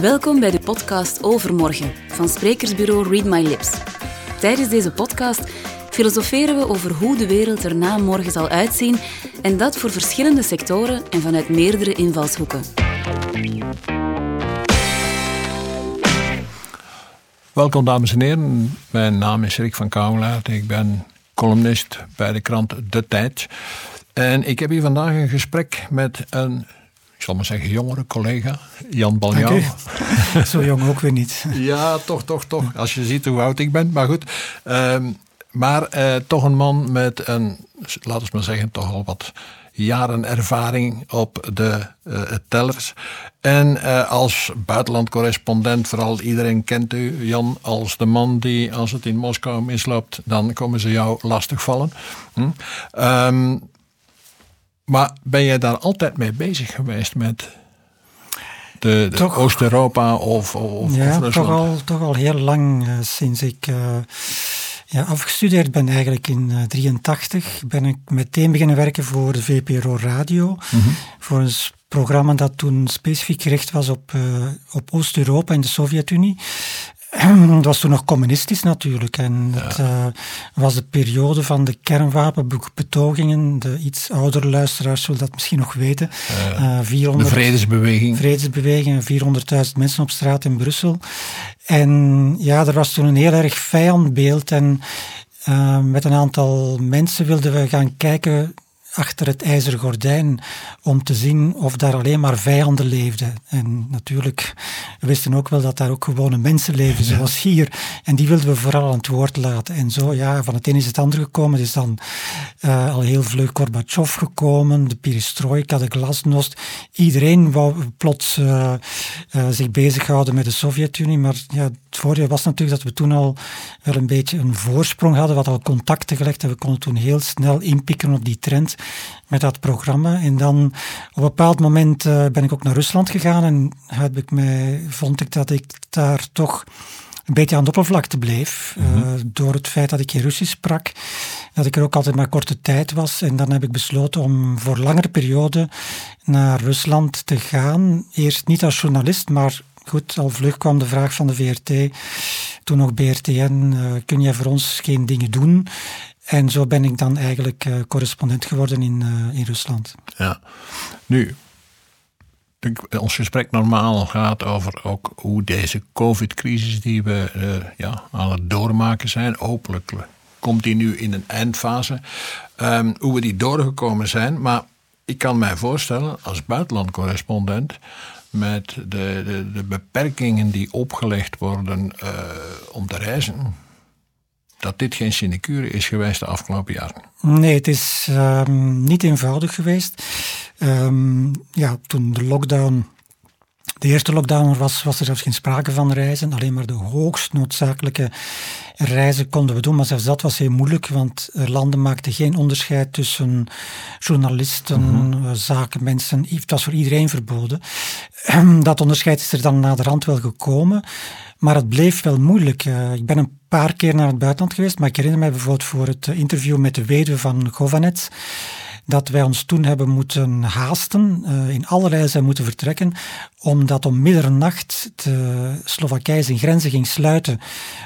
Welkom bij de podcast Overmorgen van sprekersbureau Read My Lips. Tijdens deze podcast filosoferen we over hoe de wereld er na morgen zal uitzien en dat voor verschillende sectoren en vanuit meerdere invalshoeken. Welkom dames en heren, mijn naam is Rick van Kouwelaert. Ik ben columnist bij de krant De Tijd. En ik heb hier vandaag een gesprek met een, ik zal maar zeggen, jongere collega, Jan Baljouw. Zo jong ook weer niet. Ja, toch, toch, toch. Als je ziet hoe oud ik ben, maar goed. Ehm, maar eh, toch een man met een, laten we maar zeggen, toch al wat jaren ervaring op de uh, tellers. En uh, als buitenlandcorrespondent, vooral iedereen kent u, Jan, als de man die, als het in Moskou misloopt, dan komen ze jou lastigvallen. Hm? Um, maar ben jij daar altijd mee bezig geweest met de, de Oost-Europa of, of, ja, of? Toch al, toch al heel lang uh, sinds ik uh, ja, afgestudeerd ben eigenlijk in 1983. Uh, ben ik meteen beginnen werken voor de VPRO Radio. Mm -hmm. Voor een programma dat toen specifiek gericht was op, op Oost-Europa en de Sovjet-Unie. Het was toen nog communistisch natuurlijk. En ja. het uh, was de periode van de kernwapenbetogingen. De iets oudere luisteraars zullen dat misschien nog weten. Uh, 400, de vredesbeweging. Vredesbeweging, 400.000 mensen op straat in Brussel. En ja, er was toen een heel erg vijandbeeld. En uh, met een aantal mensen wilden we gaan kijken achter het ijzeren gordijn om te zien of daar alleen maar vijanden leefden. En natuurlijk, we wisten ook wel dat daar ook gewone mensen leven, zoals hier. En die wilden we vooral aan het woord laten. En zo, ja, van het een is het andere gekomen. Er is dan uh, al heel vlug Gorbachev gekomen, de perestroika, de glasnost. Iedereen wou plots uh, uh, zich bezighouden met de Sovjet-Unie. Maar ja, het voordeel was natuurlijk dat we toen al wel een beetje een voorsprong hadden, wat al contacten gelegd en we konden toen heel snel inpikken op die trend met dat programma. En dan op een bepaald moment uh, ben ik ook naar Rusland gegaan en heb ik mij, vond ik dat ik daar toch een beetje aan de oppervlakte bleef. Mm -hmm. uh, door het feit dat ik geen Russisch sprak, dat ik er ook altijd maar korte tijd was. En dan heb ik besloten om voor langere periode naar Rusland te gaan. Eerst niet als journalist, maar goed, al vlug kwam de vraag van de VRT, toen nog BRTN, uh, kun jij voor ons geen dingen doen? En zo ben ik dan eigenlijk uh, correspondent geworden in, uh, in Rusland. Ja, nu, ons gesprek normaal gaat over ook hoe deze COVID-crisis die we ja, aan het doormaken zijn, hopelijk komt die nu in een eindfase, um, hoe we die doorgekomen zijn. Maar ik kan mij voorstellen, als buitenlandcorrespondent, met de, de, de beperkingen die opgelegd worden om te reizen, dat dit geen sinecure is geweest de afgelopen jaren. Nee, het is um, niet eenvoudig geweest. Um, ja, toen de lockdown, de eerste lockdown was, was er zelfs geen sprake van reizen. Alleen maar de hoogst noodzakelijke reizen konden we doen. Maar zelfs dat was heel moeilijk, want landen maakten geen onderscheid tussen journalisten, mm -hmm. zakenmensen. Het was voor iedereen verboden. Dat onderscheid is er dan naderhand wel gekomen. Maar het bleef wel moeilijk. Uh, ik ben een paar keer naar het buitenland geweest, maar ik herinner mij bijvoorbeeld voor het interview met de weduwe van Govanets dat wij ons toen hebben moeten haasten, uh, in allerlei zijn moeten vertrekken, omdat om middernacht de Slowakije zijn grenzen ging sluiten,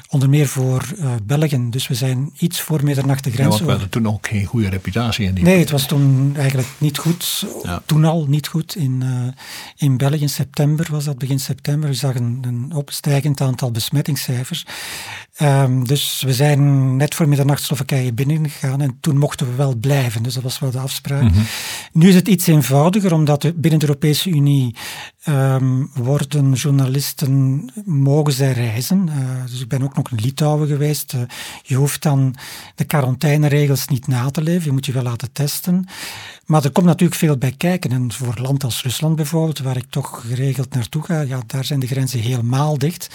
onder meer voor uh, België. Dus we zijn iets voor middernacht de grens ja, we hadden toen ook geen goede reputatie in die Nee, het was toen eigenlijk niet goed. Ja. Toen al niet goed. In, uh, in België in september was dat, begin september. We een, een opstijgend aantal besmettingscijfers. Um, dus we zijn net voor middernacht Slowakije binnengegaan en toen mochten we wel blijven. Dus dat was wel de afspraak. Mm -hmm. Nu is het iets eenvoudiger, omdat we binnen de Europese Unie um, worden journalisten, mogen zij reizen. Uh, dus ik ben ook nog in Litouwen geweest. Uh, je hoeft dan de quarantaineregels niet na te leven, je moet je wel laten testen. Maar er komt natuurlijk veel bij kijken. En voor een land als Rusland bijvoorbeeld, waar ik toch geregeld naartoe ga, ja, daar zijn de grenzen helemaal dicht.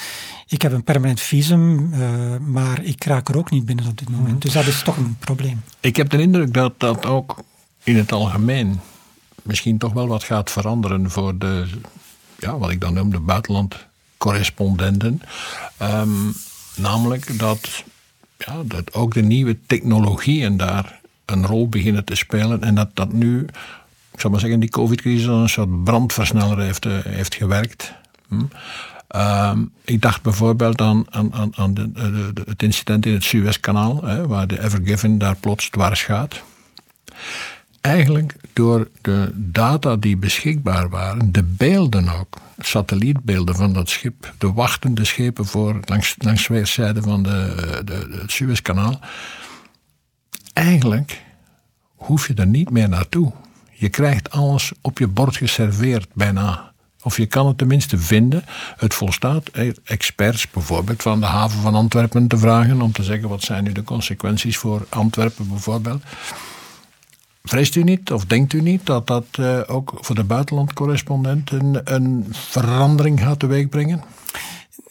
Ik heb een permanent visum, uh, maar ik raak er ook niet binnen op dit moment. Mm -hmm. Dus dat is toch een probleem. Ik heb de indruk dat dat ook in het algemeen misschien toch wel wat gaat veranderen voor de, ja, wat ik dan noem, de buitenlandcorrespondenten. Um, namelijk dat, ja, dat ook de nieuwe technologieën daar een rol beginnen te spelen. En dat dat nu, ik zou maar zeggen, die COVID-crisis als een soort brandversneller heeft, uh, heeft gewerkt. Hm? Ehm, ik dacht bijvoorbeeld aan, aan, aan de, het incident in het Suezkanaal, waar de Ever Given daar plots dwars gaat. Eigenlijk door de data die beschikbaar waren, de beelden ook, satellietbeelden van dat schip, de wachtende schepen voor, langs, langs weerszijden van de, de, het Suezkanaal. Eigenlijk hoef je er niet meer naartoe. Je krijgt alles op je bord geserveerd bijna. Of je kan het tenminste vinden. Het volstaat experts bijvoorbeeld van de haven van Antwerpen te vragen om te zeggen wat zijn nu de consequenties voor Antwerpen bijvoorbeeld. Vreest u niet of denkt u niet dat dat uh, ook voor de buitenlandcorrespondent een, een verandering gaat teweegbrengen?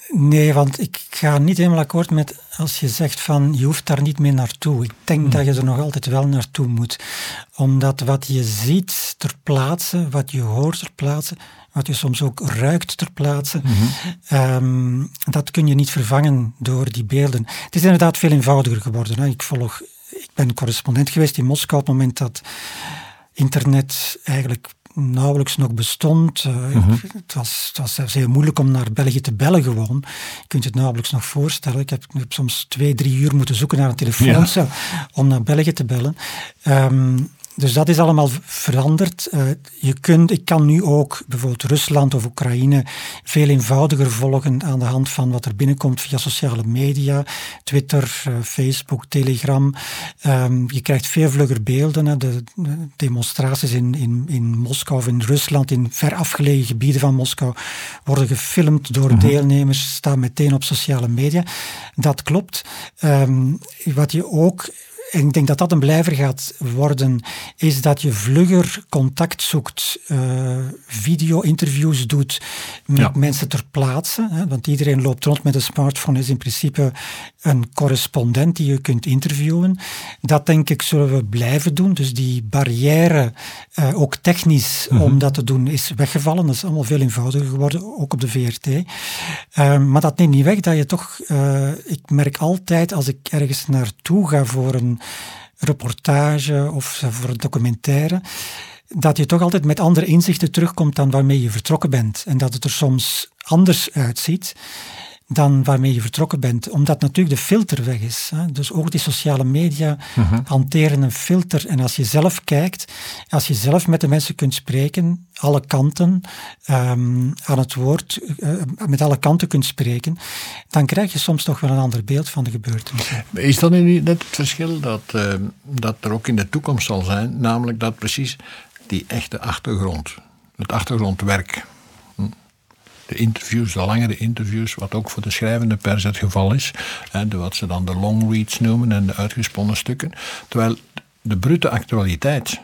Nee, want ik ga niet helemaal akkoord met als je zegt van je hoeft daar niet meer naartoe. Ik denk hmm. dat je er nog altijd wel naartoe moet. Omdat wat je ziet ter plaatse, wat je hoort ter plaatse, wat je soms ook ruikt ter plaatse, mm dat kun je niet vervangen door die beelden. Het is inderdaad veel eenvoudiger geworden. Hè. Ik volg, ik ben correspondent geweest in Moskou op het moment dat internet eigenlijk nauwelijks nog bestond. Uh, het, was, het was zelfs heel moeilijk om naar België te bellen gewoon. Je kunt je het nauwelijks nog voorstellen. Ik heb, ik heb soms twee, drie uur moeten zoeken naar een telefooncel om naar België te bellen. Um, dus dat is allemaal veranderd. Uh, je kunt, ik kan nu ook bijvoorbeeld Rusland of Oekraïne veel eenvoudiger volgen aan de hand van wat er binnenkomt via sociale media, Twitter, uh, Facebook, Telegram. Um, je krijgt veel vlugger beelden. Hè. De, de, demonstraties in, in, in Moskou of in Rusland, in ver afgelegen gebieden van Moskou, worden gefilmd door -hmm. deelnemers, staan meteen op sociale media. Dat klopt. Um, wat je ook en ik denk dat dat een blijver gaat worden, is dat je vlugger contact zoekt, uh, video-interviews doet met mensen ter plaatse. Hè, want iedereen loopt rond met een smartphone, is in principe een correspondent die je kunt interviewen. Dat denk ik zullen we blijven doen. Dus die barrière, uh, ook technisch, mm -hmm. om dat te doen, is weggevallen. Dat is allemaal veel eenvoudiger geworden, ook op de VRT. Uh, eh, maar dat neemt niet weg dat je toch, ik merk altijd als ik ergens naartoe ga voor een reportage of voor een documentaire, dat je toch altijd met andere inzichten terugkomt dan waarmee je vertrokken bent. En dat het er soms anders uitziet dan waarmee je vertrokken bent, omdat natuurlijk de filter weg is. Hè. Dus ook die sociale media uh-huh. hanteren een filter. En als je zelf kijkt, als je zelf met de mensen kunt spreken, alle kanten um, aan het woord, uh, met alle kanten kunt spreken, dan krijg je soms toch wel een ander beeld van de gebeurtenissen. Is dat nu net het verschil dat, uh, dat er ook in de toekomst zal zijn, namelijk dat precies die echte achtergrond, het achtergrondwerk, de interviews, de langere interviews, wat ook voor de schrijvende pers het geval is. Hè, de, wat ze dan de long reads noemen en de uitgesponnen stukken. Terwijl de brute actualiteit,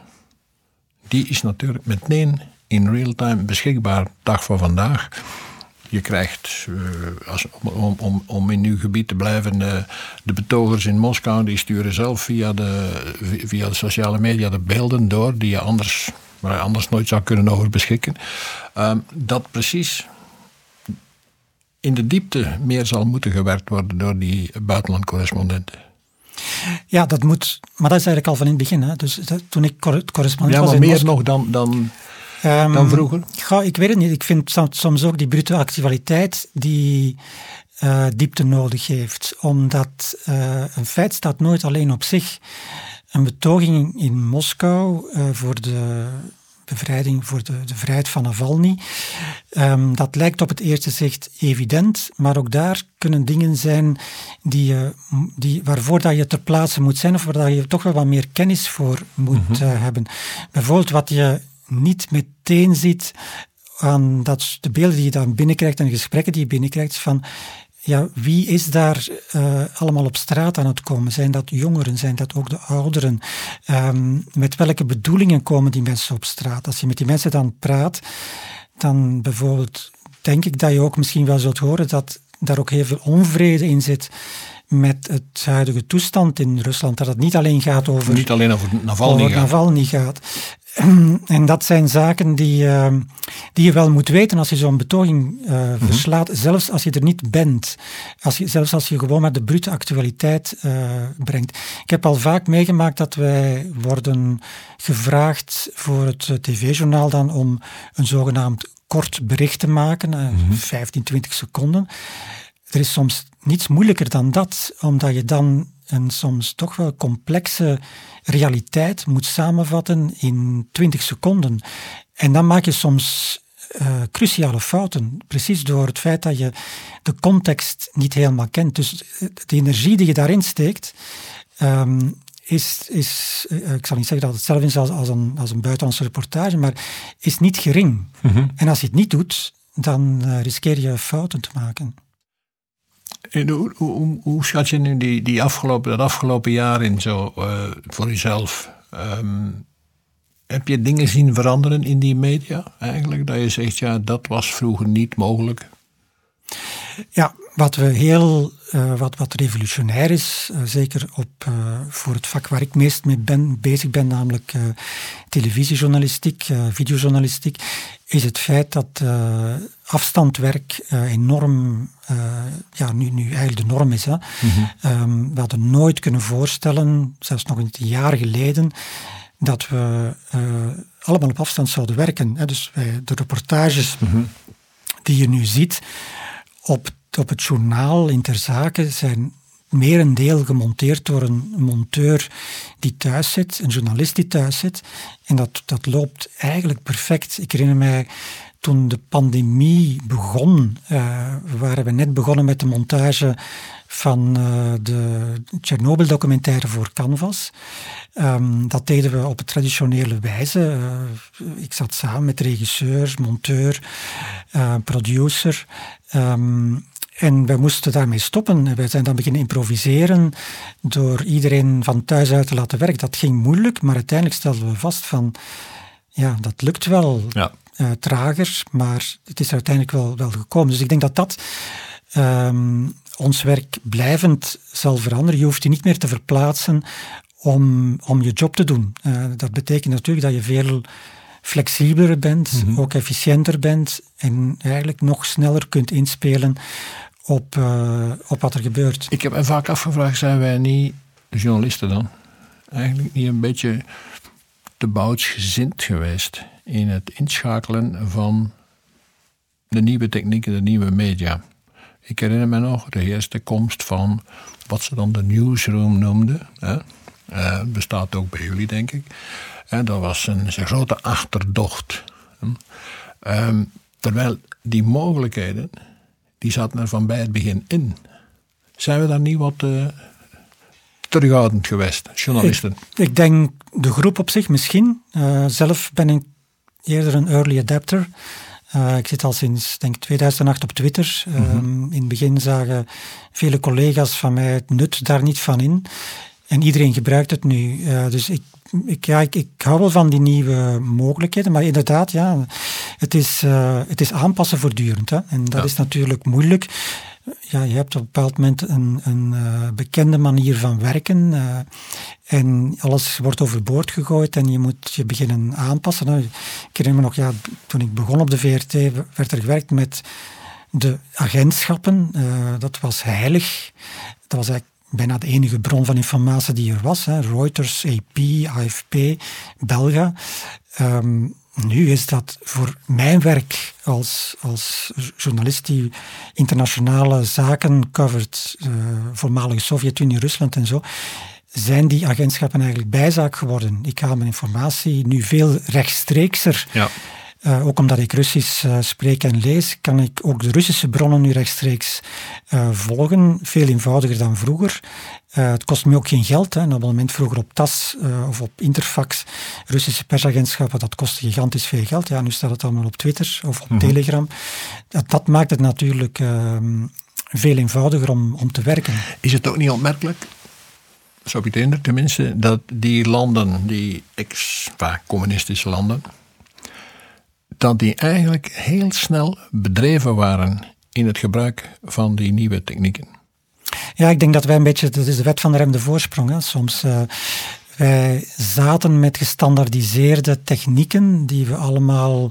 die is natuurlijk meteen in real time beschikbaar, dag van vandaag. Je krijgt, als, om, om, om in uw gebied te blijven, uh, de betogers in Moskou die sturen zelf via de, via de sociale media de beelden door die je anders, waar je anders nooit zou kunnen over beschikken. Uh, dat precies in de diepte meer zal moeten gewerkt worden door die buitenlandcorrespondenten. Ja, dat moet, maar dat is eigenlijk al van in het begin. Hè. Dus dat, toen ik correspondent ja, was. Ja, maar meer nog dan, dan, um, dan vroeger? Ga, ik weet het niet. Ik vind soms ook die brute actualiteit die uh, diepte nodig heeft. Omdat uh, een feit staat nooit alleen op zich. Een betoging in Moskou uh, voor de bevrijding voor de, de vrijheid van Navalny. Um, dat lijkt op het eerste zicht evident, maar ook daar kunnen dingen zijn die, uh, die, waarvoor dat je ter plaatse moet zijn of waar dat je toch wel wat meer kennis voor moet mm-hmm. uh, hebben. Bijvoorbeeld wat je niet meteen ziet aan dat, de beelden die je dan binnenkrijgt en de gesprekken die je binnenkrijgt, van ja, wie is daar uh, allemaal op straat aan het komen? Zijn dat jongeren? Zijn dat ook de ouderen? Um, met welke bedoelingen komen die mensen op straat? Als je met die mensen dan praat, dan bijvoorbeeld denk ik dat je ook misschien wel zult horen dat daar ook heel veel onvrede in zit met het huidige toestand in Rusland. Dat het niet alleen gaat over... Niet alleen over Navalny, over Navalny gaat. En dat zijn zaken die, uh, die je wel moet weten als je zo'n betoging uh, verslaat, zelfs als je er niet bent. Als je, zelfs als je gewoon maar de brute actualiteit uh, brengt. Ik heb al vaak meegemaakt dat wij worden gevraagd voor het tv-journaal dan om een zogenaamd kort bericht te maken, mm 15, 20 seconden. Er is soms niets moeilijker dan dat, omdat je dan een soms toch wel complexe realiteit moet samenvatten in 20 seconden. En dan maak je soms uh, cruciale fouten, precies door het feit dat je de context niet helemaal kent. Dus de energie die je daarin steekt, um, is, is uh, ik zal niet zeggen dat het hetzelfde is als, als, een, als een buitenlandse reportage, maar is niet gering. Mm -hmm. En als je het niet doet, dan uh, riskeer je fouten te maken. En hoe, hoe, hoe, schat je nu die, die afgelopen, dat afgelopen jaar in zo uh, voor jezelf? Um, heb je dingen zien veranderen in die media eigenlijk? Dat je zegt, ja, dat was vroeger niet mogelijk. Ja, wat we heel, uh, wat, wat revolutionair is, uh, zeker op, uh, voor het vak waar ik meest mee ben, bezig ben, namelijk televisiejournalistiek, videojournalistiek, is het feit dat afstandwerk enorm, ja, nu, nu eigenlijk de norm is. Hè. Mm -hmm. um, we hadden nooit kunnen voorstellen, zelfs nog een jaar geleden, dat we allemaal op afstand zouden werken. Hè. Dus wij, de reportages mm -hmm. die je nu ziet op op het journaal in ter zake zijn merendeel gemonteerd door een monteur die thuis zit, een journalist die thuis zit. En dat, dat loopt eigenlijk perfect. Ik herinner mij toen de pandemie begon, uh, waren we net begonnen met de montage van uh, de Chernobyl-documentaire voor Canvas. Um, dat deden we op een traditionele wijze. Uh, ik zat samen met regisseur, monteur, producer. Um, en we moesten daarmee stoppen. We zijn dan beginnen improviseren door iedereen van thuis uit te laten werken. Dat ging moeilijk, maar uiteindelijk stelden we vast van, ja, dat lukt wel. Ja. Uh, trager, maar het is uiteindelijk wel, wel gekomen. Dus ik denk dat dat um, ons werk blijvend zal veranderen. Je hoeft je niet meer te verplaatsen om, om je job te doen. Uh, dat betekent natuurlijk dat je veel flexibeler bent, mm -hmm. ook efficiënter bent en eigenlijk nog sneller kunt inspelen op, uh, op wat er gebeurt. Ik heb me vaak afgevraagd, zijn wij niet, de journalisten dan, eigenlijk niet een beetje te bouwtsgezind geweest in het inschakelen van de nieuwe technieken, de nieuwe media. Ik herinner me nog de eerste komst van wat ze dan de newsroom noemden. Hè? Uh, bestaat ook bij jullie, denk ik. En dat was een, een grote achterdocht. Um, terwijl die mogelijkheden die zaten er van bij het begin in. Zijn we daar niet wat uh, terughoudend geweest, journalisten? Ik, ik, denk de groep op zich misschien. Uh, zelf ben ik eerder een early adapter. Uh, ik zit al sinds denk 2008 op Twitter. Mm -hmm. in het begin zagen vele collega's van mij het nut daar niet van in. En iedereen gebruikt het nu. Uh, dus ik, ik, ja, ik, ik, hou wel van die nieuwe mogelijkheden. Maar inderdaad, ja, het, is, uh, het is aanpassen voortdurend. Hè. En dat ja. is natuurlijk moeilijk. Ja, je hebt op een bepaald moment een, een uh, bekende manier van werken. en alles wordt overboord gegooid en je moet je beginnen aanpassen. Nou, ik herinner me nog, ja, toen ik begon op de VRT, werd er gewerkt met de agentschappen. dat was heilig. Dat was eigenlijk bijna de enige bron van informatie die er was. Hè. Reuters, AP, AFP, Belga. Um, nu is dat voor mijn werk als, als journalist die internationale zaken covert, uh, voormalige Sovjet-Unie, Rusland en zo, zijn die agentschappen eigenlijk bijzaak geworden. Ik haal mijn informatie nu veel rechtstreekser ja. Uh, ook omdat ik Russisch uh, spreek en lees, kan ik ook de Russische bronnen nu rechtstreeks uh, volgen. Veel eenvoudiger dan vroeger. Het kost me ook geen geld. Hè. Een abonnement vroeger op TAS of op Interfax, Russische persagentschappen, dat kostte gigantisch veel geld. Ja, nu staat het allemaal op Twitter of op mm -hmm. Telegram. Dat, dat, maakt het natuurlijk ehm, veel eenvoudiger om, om te werken. Is het ook niet opmerkelijk zo betekent tenminste, dat die landen, die ex-communistische landen, dat die eigenlijk heel snel bedreven waren in het gebruik van die nieuwe technieken. Ja, ik denk dat wij een beetje, dat is de wet van de remde voorsprong. Hè. Soms uh, Wij zaten met gestandardiseerde technieken die we allemaal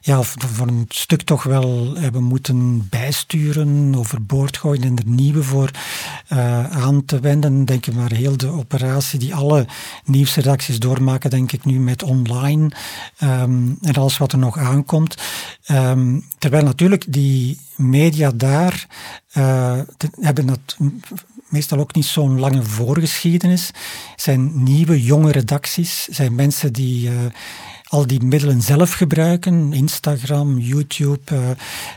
ja, voor een stuk toch wel hebben moeten bijsturen, overboord gooien en er nieuwe voor uh, aan te wenden. Denk maar heel de operatie die alle nieuwsredacties doormaken, denk ik nu met online um, en alles wat er nog aankomt. Um, terwijl natuurlijk die media daar uh, hebben dat meestal ook niet zo'n lange voorgeschiedenis. Zijn nieuwe, jonge redacties, zijn mensen die uh, al die middelen zelf gebruiken, Instagram, YouTube, uh,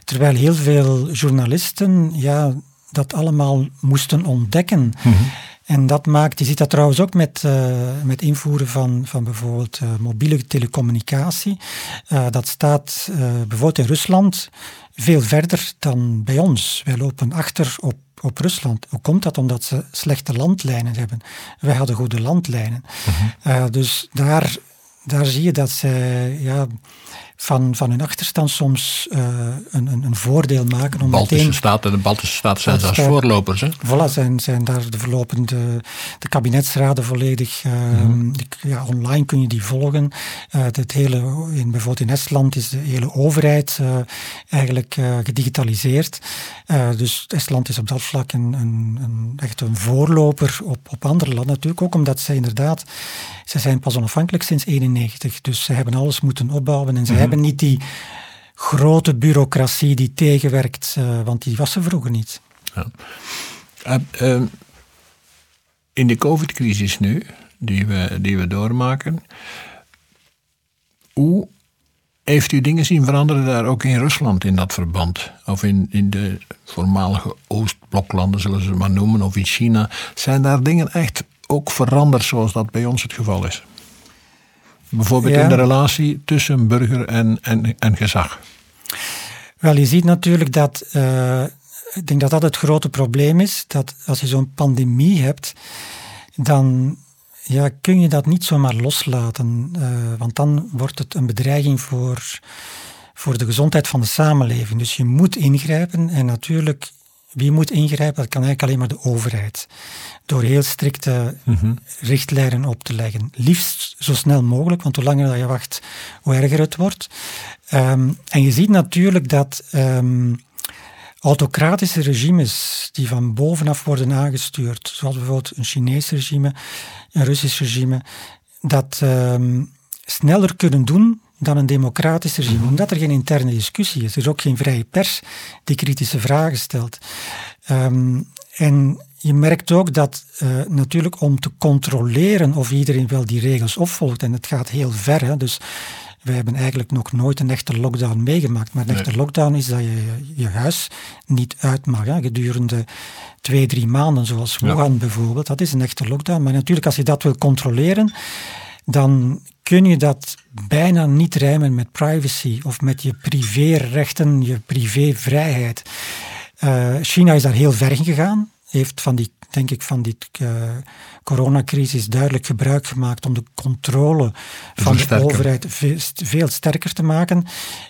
terwijl heel veel journalisten ja, dat allemaal moesten ontdekken. Mm -hmm. En dat maakt, je ziet dat trouwens ook met, uh, met invoeren van, van bijvoorbeeld uh, mobiele telecommunicatie. Uh, dat staat bijvoorbeeld in Rusland veel verder dan bij ons. Wij lopen achter op op Rusland. Hoe komt dat? Omdat ze slechte landlijnen hebben. Wij hadden goede landlijnen. Uh -huh. uh, dus daar, daar zie je dat ze ja, van, van hun achterstand soms uh, een, een, een, voordeel maken. Om Baltische meteen, Staten, de Baltische Staten zijn daar voorlopers. Hè? Voilà, zijn, zijn daar de verlopende de kabinetsraden volledig. Uh, mm. die, ja, online kun je die volgen. Uh, het hele, in, bijvoorbeeld in Estland is de hele overheid eigenlijk gedigitaliseerd. dus Estland is op dat vlak een, een, een, echt een voorloper op, op andere landen natuurlijk. Ook omdat zij inderdaad, ze zijn pas onafhankelijk sinds 1991. Dus ze hebben alles moeten opbouwen en ze mm hebben niet die grote bureaucratie die tegenwerkt, uh, want die was er vroeger niet. Ja. Uh, uh, in de COVID-crisis nu, die we, die we doormaken, hoe heeft u dingen zien veranderen daar ook in Rusland in dat verband? Of in, in de voormalige Oostbloklanden, zullen ze maar noemen, of in China. Zijn daar dingen echt ook veranderd zoals dat bij ons het geval is? Bijvoorbeeld in de relatie tussen burger en, en, en gezag. Wel, je ziet natuurlijk dat, uh, ik denk dat dat het grote probleem is, dat als je zo'n pandemie hebt, dan ja, kun je dat niet zomaar loslaten, uh, want dan wordt het een bedreiging voor, voor de gezondheid van de samenleving. Dus je moet ingrijpen en natuurlijk wie moet ingrijpen? Dat kan eigenlijk alleen maar de overheid. Door heel strikte mm-hmm. richtlijnen op te leggen. Liefst zo snel mogelijk, want hoe langer dat je wacht, hoe erger het wordt. Um, en je ziet natuurlijk dat um, autocratische regimes die van bovenaf worden aangestuurd, zoals bijvoorbeeld een Chinees regime, een Russisch regime, dat um, sneller kunnen doen dan een democratisch regime, omdat er geen interne discussie is. Er is ook geen vrije pers die kritische vragen stelt. Um, en je merkt ook dat uh, natuurlijk om te controleren of iedereen wel die regels opvolgt, en het gaat heel ver, hè, dus wij hebben eigenlijk nog nooit een echte lockdown meegemaakt. Maar een echte lockdown is dat je je huis niet uit mag. Hè, gedurende twee, drie maanden, zoals Wuhan ja. bijvoorbeeld. Dat is een echte lockdown. Maar natuurlijk, als je dat wil controleren, dan kun je dat bijna niet rijmen met privacy of met je privérechten, je privévrijheid. Uh, China is daar heel ver in gegaan, heeft van die, denk ik, van die uh, coronacrisis duidelijk gebruik gemaakt om de controle van de overheid veel, veel sterker te maken.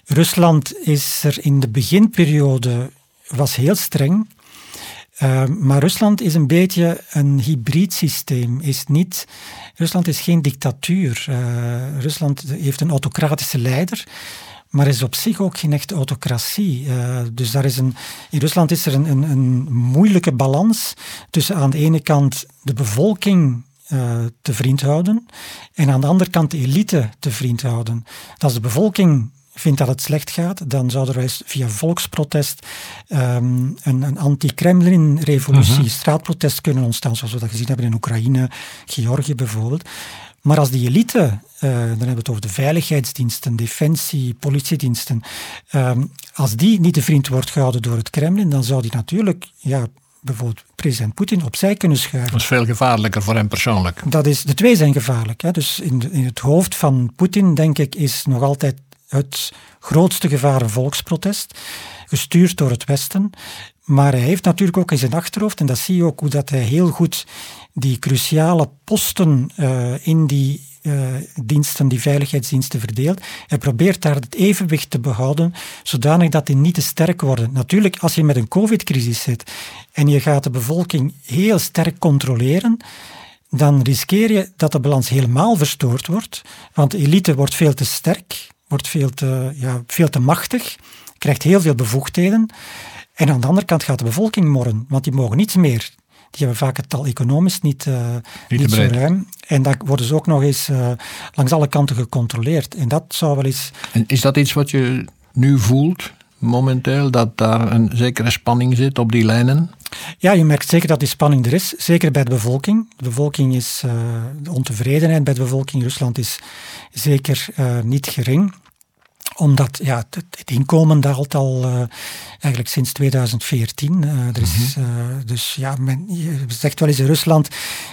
Rusland is er in de beginperiode was heel streng. Uh, maar Rusland is een beetje een hybrid systeem. Is niet, Rusland is geen dictatuur. Uh, Rusland heeft een autocratische leider, maar is op zich ook geen echte autocratie. Uh, dus daar is een, in Rusland is er een, een, een, moeilijke balans tussen aan de ene kant de bevolking te vriend houden en aan de andere kant de elite te vriend houden. Als de bevolking vindt dat het slecht gaat, dan zou er via volksprotest um, een, een anti-Kremlin-revolutie, uh-huh. straatprotest kunnen ontstaan, zoals we dat gezien hebben in Oekraïne, Georgië bijvoorbeeld. Maar als die elite, uh, dan hebben we het over de veiligheidsdiensten, defensie, politiediensten, um, als die niet de vriend wordt gehouden door het Kremlin, dan zou die natuurlijk ja, bijvoorbeeld president Poetin opzij kunnen schuiven. Dat is veel gevaarlijker voor hem persoonlijk. Dat is, de twee zijn gevaarlijk. Hè. Dus in, in het hoofd van Poetin, denk ik, is nog altijd het grootste gevaar volksprotest, gestuurd door het Westen. Maar hij heeft natuurlijk ook in zijn achterhoofd, en dat zie je ook hoe dat hij heel goed die cruciale posten uh, in die uh, diensten, die veiligheidsdiensten verdeelt. Hij probeert daar het evenwicht te behouden, zodanig dat die niet te sterk worden. Natuurlijk, als je met een covid-crisis zit en je gaat de bevolking heel sterk controleren, dan riskeer je dat de balans helemaal verstoord wordt. Want de elite wordt veel te sterk, wordt veel te, ja, veel te machtig, krijgt heel veel bevoegdheden. En aan de andere kant gaat de bevolking morren, want die mogen niets meer. Die hebben vaak het tal economisch niet, uh, niet, zo ruim. En dan worden ze ook nog eens uh, langs alle kanten gecontroleerd. En dat zou wel eens. En is dat iets wat je nu voelt, momenteel, dat daar een zekere spanning zit op die lijnen? Ja, je merkt zeker dat die spanning er is. Zeker bij de bevolking. De bevolking is, uh, de ontevredenheid bij de bevolking in Rusland is zeker niet gering omdat ja, het, het, inkomen daalt al uh, eigenlijk sinds 2014. Uh, eh, er is, uh, dus ja, men, je zegt wel eens in Rusland,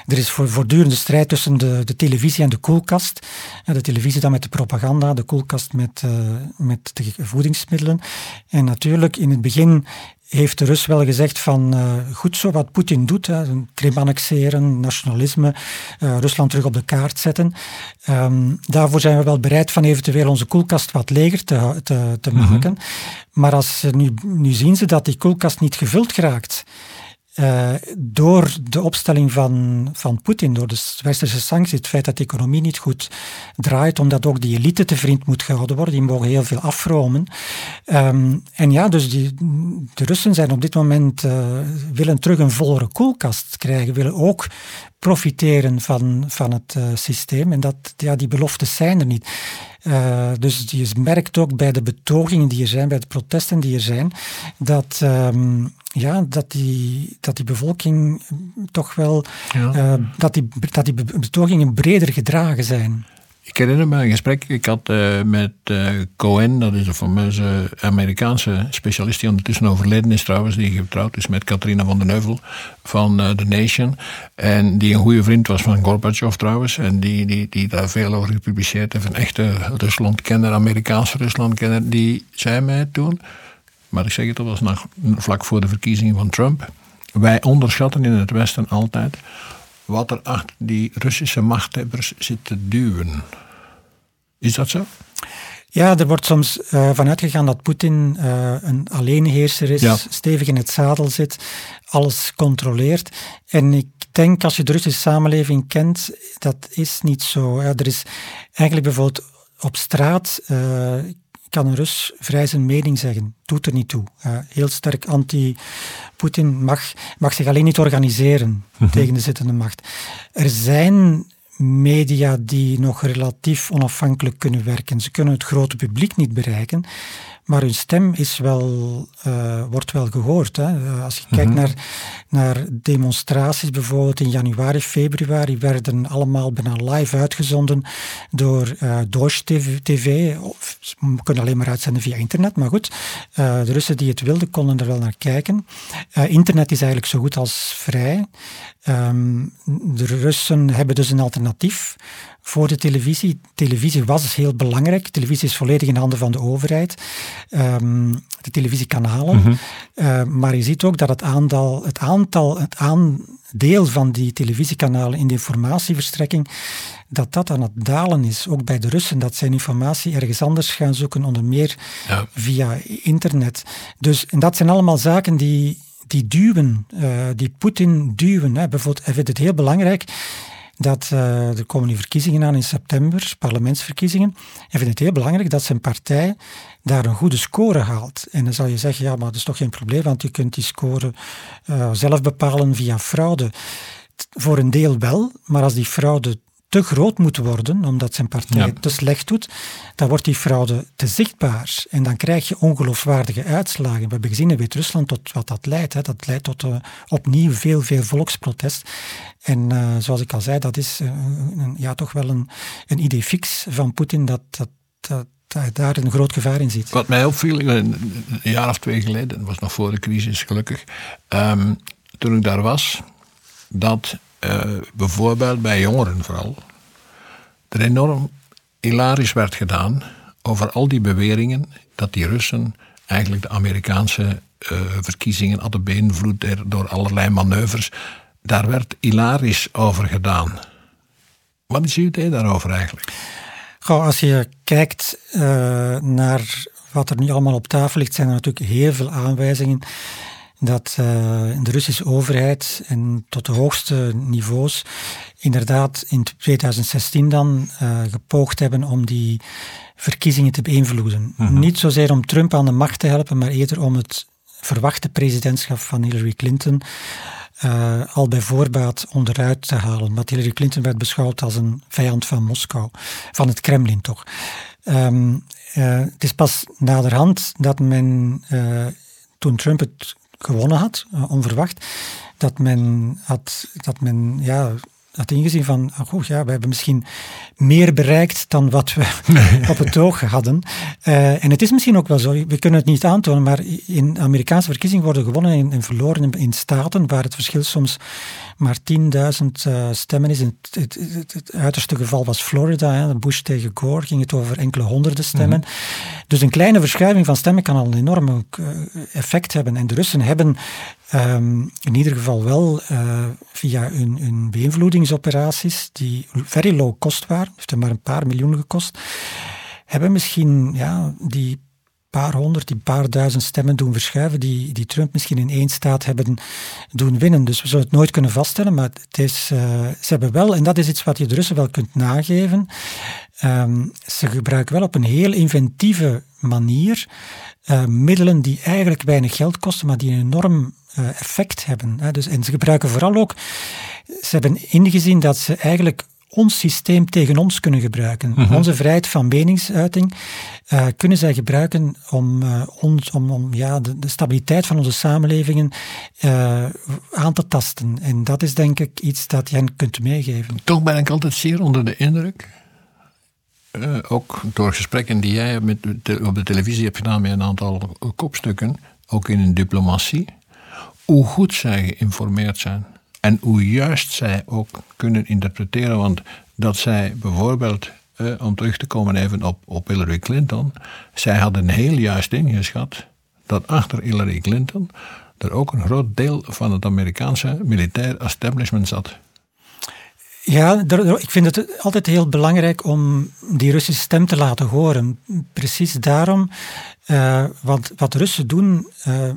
er is voor, voortdurende strijd tussen de, de televisie en de koelkast. de televisie dan met de propaganda, de koelkast met, met de voedingsmiddelen. En natuurlijk, in het begin heeft de Rus wel gezegd van uh, goed zo wat Poetin doet, hè, Krim annexeren, nationalisme, uh, Rusland terug op de kaart zetten. Um, daarvoor zijn we wel bereid van eventueel onze koelkast wat leger te, te, te mhm. maken. Maar als, nu, nu zien ze dat die koelkast niet gevuld geraakt. Uh, door de opstelling van, van Poetin, door de westerse sancties, het feit dat de economie niet goed draait, omdat ook die elite te vriend moet gehouden worden, die mogen heel veel afromen. Um, en ja, dus die, de Russen zijn op dit moment, uh, willen terug een vollere koelkast krijgen, willen ook profiteren van, van het uh, systeem. En dat, ja, die beloftes zijn er niet. Uh, dus je merkt ook bij de betogingen die er zijn, bij de protesten die er zijn, dat, um, ja, dat, die, dat die bevolking toch wel, ja. uh, dat, die, dat die betogingen breder gedragen zijn. Ik herinner me een gesprek, ik had uh, met uh, Cohen, dat is een fameuze Amerikaanse specialist die ondertussen overleden is trouwens, die getrouwd is met Katrina van den Heuvel van uh, The Nation. En die een goede vriend was van Gorbachev trouwens, en die, die, die daar veel over gepubliceerd heeft. Een echte Ruslandkenner, Amerikaanse Ruslandkenner, die zei mij toen, maar ik zeg het, dat was vlak voor de verkiezingen van Trump. Wij onderschatten in het Westen altijd wat er achter die Russische machthebbers zit te duwen. Is dat zo? Ja, er wordt soms uh, vanuit gegaan dat Poetin uh, een alleenheerser is, stevig in het zadel zit, alles controleert. En ik denk, als je de Russische samenleving kent, dat is niet zo. Ja, er is eigenlijk bijvoorbeeld op straat, uh, kan een Rus vrij zijn mening zeggen. Doet er niet toe. Uh, heel sterk anti-Poetin mag, mag zich alleen niet organiseren mhm. tegen de zittende macht. Er zijn media die nog relatief onafhankelijk kunnen werken. Ze kunnen het grote publiek niet bereiken, maar hun stem is wel, uh, wordt wel gehoord. Hè. Eh, als je kijkt mhm. naar, naar demonstraties, bijvoorbeeld in januari, februari, werden allemaal bijna live uitgezonden door uh, Deutsche TV. TV. Of, we kunnen alleen maar uitzenden via internet, maar goed. Uh, de Russen die het wilden, konden er wel naar kijken. internet is eigenlijk zo goed als vrij. Um, de Russen hebben dus een alternatief voor de televisie. Televisie was dus heel belangrijk. Televisie is volledig in handen van de overheid. Um, de televisiekanalen. Mm maar je ziet ook dat het aantal, het aantal, het aandeel van die televisiekanalen in de informatieverstrekking, dat dat aan het dalen is. Ook bij de Russen, dat zij informatie ergens anders gaan zoeken, onder meer ja. via internet. Dus en dat zijn allemaal zaken die, die duwen, uh, die Poetin duwen. Hè. Bijvoorbeeld, hij vindt het heel belangrijk dat uh, er komen nu verkiezingen aan in september, parlementsverkiezingen. En vindt het heel belangrijk dat zijn partij daar een goede score haalt. En dan zal je zeggen, ja, maar dat is toch geen probleem, want je kunt die score uh, zelf bepalen via fraude. Voor een deel wel, maar als die fraude te groot moet worden, omdat zijn partij te slecht doet, dan wordt die fraude te zichtbaar. En dan krijg je ongeloofwaardige uitslagen. We hebben gezien in Wit-Rusland tot wat dat leidt. Hè. Dat leidt tot uh, opnieuw veel, veel volksprotest. En uh, zoals ik al zei, dat is uh, een, ja, toch wel een, een idee fix van Poetin dat, dat, dat hij daar een groot gevaar in ziet. Wat mij opviel, een jaar of twee geleden, dat was nog voor de crisis gelukkig, um, toen ik daar was, dat uh, bijvoorbeeld bij jongeren vooral, er enorm hilarisch werd gedaan over al die beweringen dat die Russen eigenlijk de Amerikaanse uh, verkiezingen hadden beïnvloed door allerlei manoeuvres. Daar werd hilarisch over gedaan. Wat is uw idee daarover eigenlijk? Goh, als je kijkt uh, naar wat er nu allemaal op tafel ligt, zijn er natuurlijk heel veel aanwijzingen dat uh, de Russische overheid en tot de hoogste niveaus inderdaad in 2016 dan uh, gepoogd hebben om die verkiezingen te beïnvloeden. Mhm. Niet zozeer om Trump aan de macht te helpen, maar eerder om het verwachte presidentschap van Hillary Clinton uh, al bij voorbaat onderuit te halen. Want Hillary Clinton werd beschouwd als een vijand van Moskou, van het Kremlin toch. Um, uh, het is pas naderhand dat men, uh, toen Trump het gewonnen had, onverwacht, dat men, had, dat men ja, had ingezien van, oh ja, we hebben misschien meer bereikt dan wat we op het oog hadden. Uh, en het is misschien ook wel zo, we kunnen het niet aantonen, maar in Amerikaanse verkiezingen worden gewonnen en, verloren in, staten waar het verschil soms maar 10.000 uh, stemmen is. In het, het, het, uiterste geval was Florida, hè, Bush tegen Gore, ging het over enkele honderden stemmen. Mhm. Dus een kleine verschuiving van stemmen kan al een enorm uh, effect hebben. En de Russen hebben Um, in ieder geval wel uh, via hun, hun beïnvloedingsoperaties, die very low cost waren, heeft er maar een paar miljoen gekost, hebben misschien ja, die paar honderd, die paar duizend stemmen doen verschuiven, die, die Trump misschien in één staat hebben doen winnen. Dus we zullen het nooit kunnen vaststellen, maar het is, uh, ze hebben wel, en dat is iets wat je de Russen wel kunt nageven, um, ze gebruiken wel op een heel inventieve manier uh, middelen die eigenlijk weinig geld kosten, maar die een enorm effect hebben. Dus, en ze gebruiken vooral ook, ze hebben ingezien dat ze eigenlijk ons systeem tegen ons kunnen gebruiken. Mhm. Onze vrijheid van meningsuiting uh, kunnen zij gebruiken om, uh, ons, om, om ja, de, de, stabiliteit van onze samenlevingen aan te tasten. En dat is denk ik iets dat je hen kunt meegeven. Toch ben ik altijd zeer onder de indruk. ook door gesprekken die jij met, op de televisie hebt gedaan met een aantal kopstukken, ook in een diplomatie, hoe goed zij geïnformeerd zijn. En hoe juist zij ook kunnen interpreteren. Want dat zij bijvoorbeeld, eh, om terug te komen even op, Hillary Clinton. Zij hadden heel juist ingeschat dat achter Hillary Clinton er ook een groot deel van het Amerikaanse militair establishment zat. Ja, ik vind het altijd heel belangrijk om die Russische stem te laten horen. Precies daarom, uh, want wat Russen doen, uh,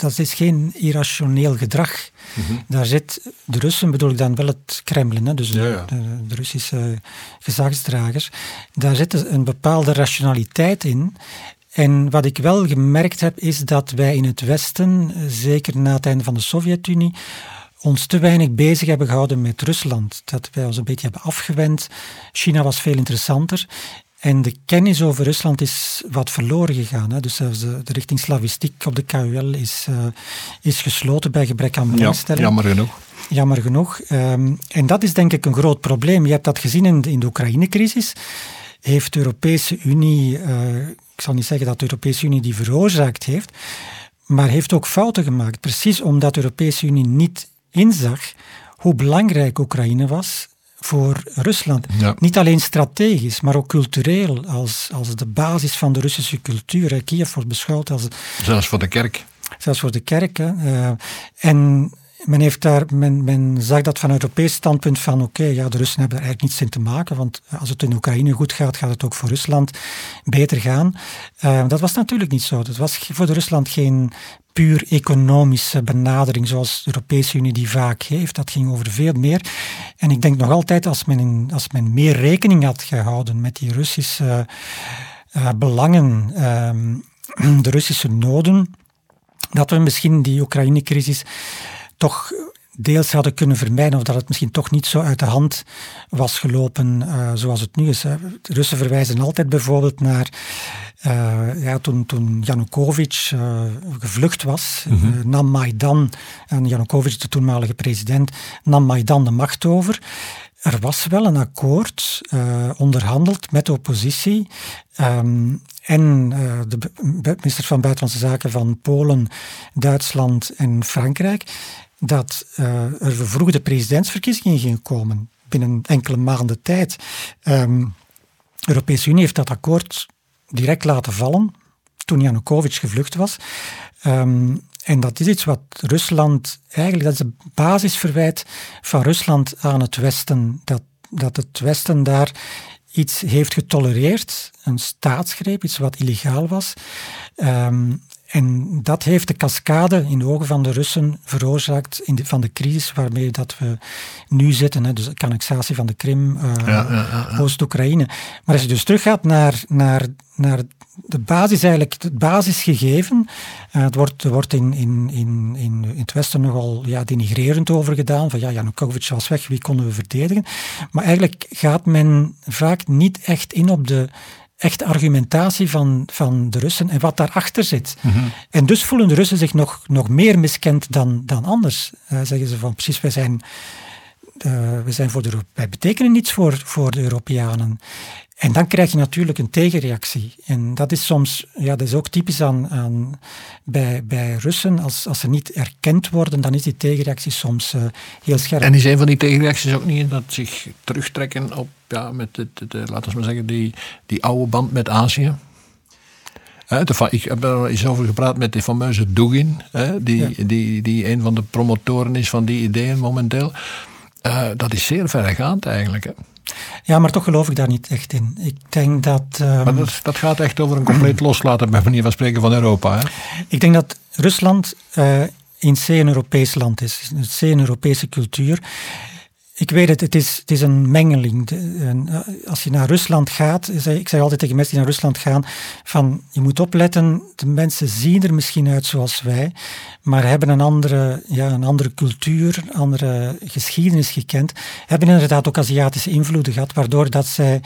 dat is geen irrationeel gedrag. Mm Daar zit, de Russen bedoel ik dan wel het Kremlin, hè, dus De, de, Russische gezagsdragers, daar zit een bepaalde rationaliteit in. En wat ik wel gemerkt heb, is dat wij in het Westen, zeker na het einde van de Sovjet-Unie, ons te weinig bezig hebben gehouden met Rusland. Dat wij ons een beetje hebben afgewend. China was veel interessanter. En de kennis over Rusland is wat verloren gegaan. Hè. Dus zelfs de, de, richting slavistiek op de KUL is, uh, is gesloten bij gebrek aan belangstelling. Ja, jammer genoeg. Jammer genoeg. Um, en dat is denk ik een groot probleem. Je hebt dat gezien in de, in de Oekraïne-crisis. Heeft de Europese Unie, uh, ik zal niet zeggen dat de Europese Unie die veroorzaakt heeft, maar heeft ook fouten gemaakt. Precies omdat de Europese Unie niet inzag hoe belangrijk Oekraïne was voor Rusland. Niet alleen strategisch, maar ook cultureel, als, als de basis van de Russische cultuur. Kiev wordt beschouwd als... Zelfs voor de kerk. Zelfs voor de kerk. Uh, en men, heeft daar, men, men zag dat van een Europees standpunt van oké, ja, de Russen hebben er eigenlijk niets in te maken, want als het in Oekraïne goed gaat, gaat het ook voor Rusland beter gaan. Uh, dat was natuurlijk niet zo. Dat was voor de Rusland geen puur economische benadering zoals de Europese Unie die vaak heeft. Dat ging over veel meer. En ik denk nog altijd, als men, als men meer rekening had gehouden met die Russische uh, belangen, uh, de Russische noden, dat we misschien die Oekraïne-crisis toch deels hadden kunnen vermijden of dat het misschien toch niet zo uit de hand was gelopen uh, zoals het nu is. De Russen verwijzen altijd bijvoorbeeld naar uh, ja, toen, toen Janukovic uh, gevlucht was, mm -hmm. nam Maidan, en Janukovic, de toenmalige president, nam Maidan de macht over. Er was wel een akkoord onderhandeld met de oppositie. Um, en de minister van Buitenlandse Zaken van Polen, Duitsland en Frankrijk dat uh, er vervroegde presidentsverkiezingen gingen komen binnen enkele maanden tijd. Um, de Europese Unie heeft dat akkoord direct laten vallen toen Janukovic gevlucht was. Um, en dat is iets wat Rusland eigenlijk, dat is een basisverwijt van Rusland aan het Westen. Dat, dat het Westen daar iets heeft getolereerd, een staatsgreep, iets wat illegaal was. Um, En dat heeft de cascade in de ogen van de Russen veroorzaakt in de, van de crisis waarmee dat we nu zitten. Hè. Dus de annexatie van de Krim, uh, Oost-Oekraïne. Maar als je dus teruggaat naar, naar, naar de basis eigenlijk, het basisgegeven. Uh, het wordt, er wordt in, in, in, in, het Westen nogal ja, denigrerend over gedaan. Van ja, Janukovic was weg, wie konden we verdedigen? Maar eigenlijk gaat men vaak niet echt in op de echte argumentatie van, van de Russen en wat daarachter zit. Mhm. En dus voelen de Russen zich nog, nog meer miskend dan, dan anders. Uh, zeggen ze van precies, wij zijn, uh, wij zijn voor de wij betekenen niets voor, voor de Europeanen. En dan krijg je natuurlijk een tegenreactie. En dat is soms, ja, dat is ook typisch aan, aan bij, bij Russen. Als, als ze niet erkend worden, dan is die tegenreactie soms uh, heel scherp. En is een van die tegenreacties ook niet dat zich terugtrekken op, ja, met de, de, laten we maar zeggen, die, die oude band met Azië? ik heb er eens over gepraat met die fameuze Dugin, die, die, die een van de promotoren is van die ideeën momenteel. Uh, dat is zeer verregaand eigenlijk. Hè? Ja, maar toch geloof ik daar niet echt in. Ik denk dat... Um, maar dat, dat, gaat echt over een compleet loslaten, bij manier van spreken, van Europa. Hè? Ik denk dat Rusland uh, in C een Europees land is. Een C een Europese cultuur. Ik weet het, het is, het is een mengeling. Eh, als je naar Rusland gaat, ik zeg altijd tegen mensen die naar Rusland gaan, van je moet opletten, de mensen zien er misschien uit zoals wij, maar hebben een andere, ja, een andere cultuur, een andere geschiedenis gekend, hebben inderdaad ook Aziatische invloeden gehad, waardoor dat zij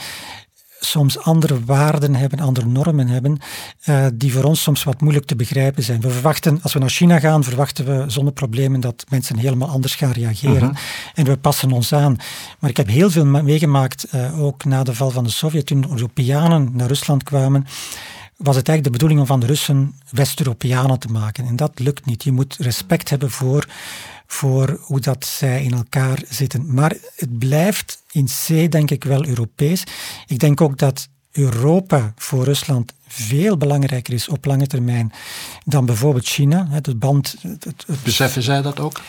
soms andere waarden hebben, andere normen hebben, uh, die voor ons soms wat moeilijk te begrijpen zijn. We verwachten, als we naar China gaan, verwachten we zonder problemen dat mensen helemaal anders gaan reageren. Mhm. En we passen ons aan. Maar ik heb heel veel meegemaakt, uh, ook na de val van de Sovjet, toen Europeanen naar Rusland kwamen was het eigenlijk de bedoeling om van de Russen West-Europeanen te maken. En dat lukt niet. Je moet respect hebben voor voor hoe dat zij in elkaar zitten. Maar het blijft in C denk ik wel Europees. Ik denk ook dat Europa voor Rusland veel belangrijker is op lange termijn dan bijvoorbeeld China. Het band, het, Beseffen zij dat ook?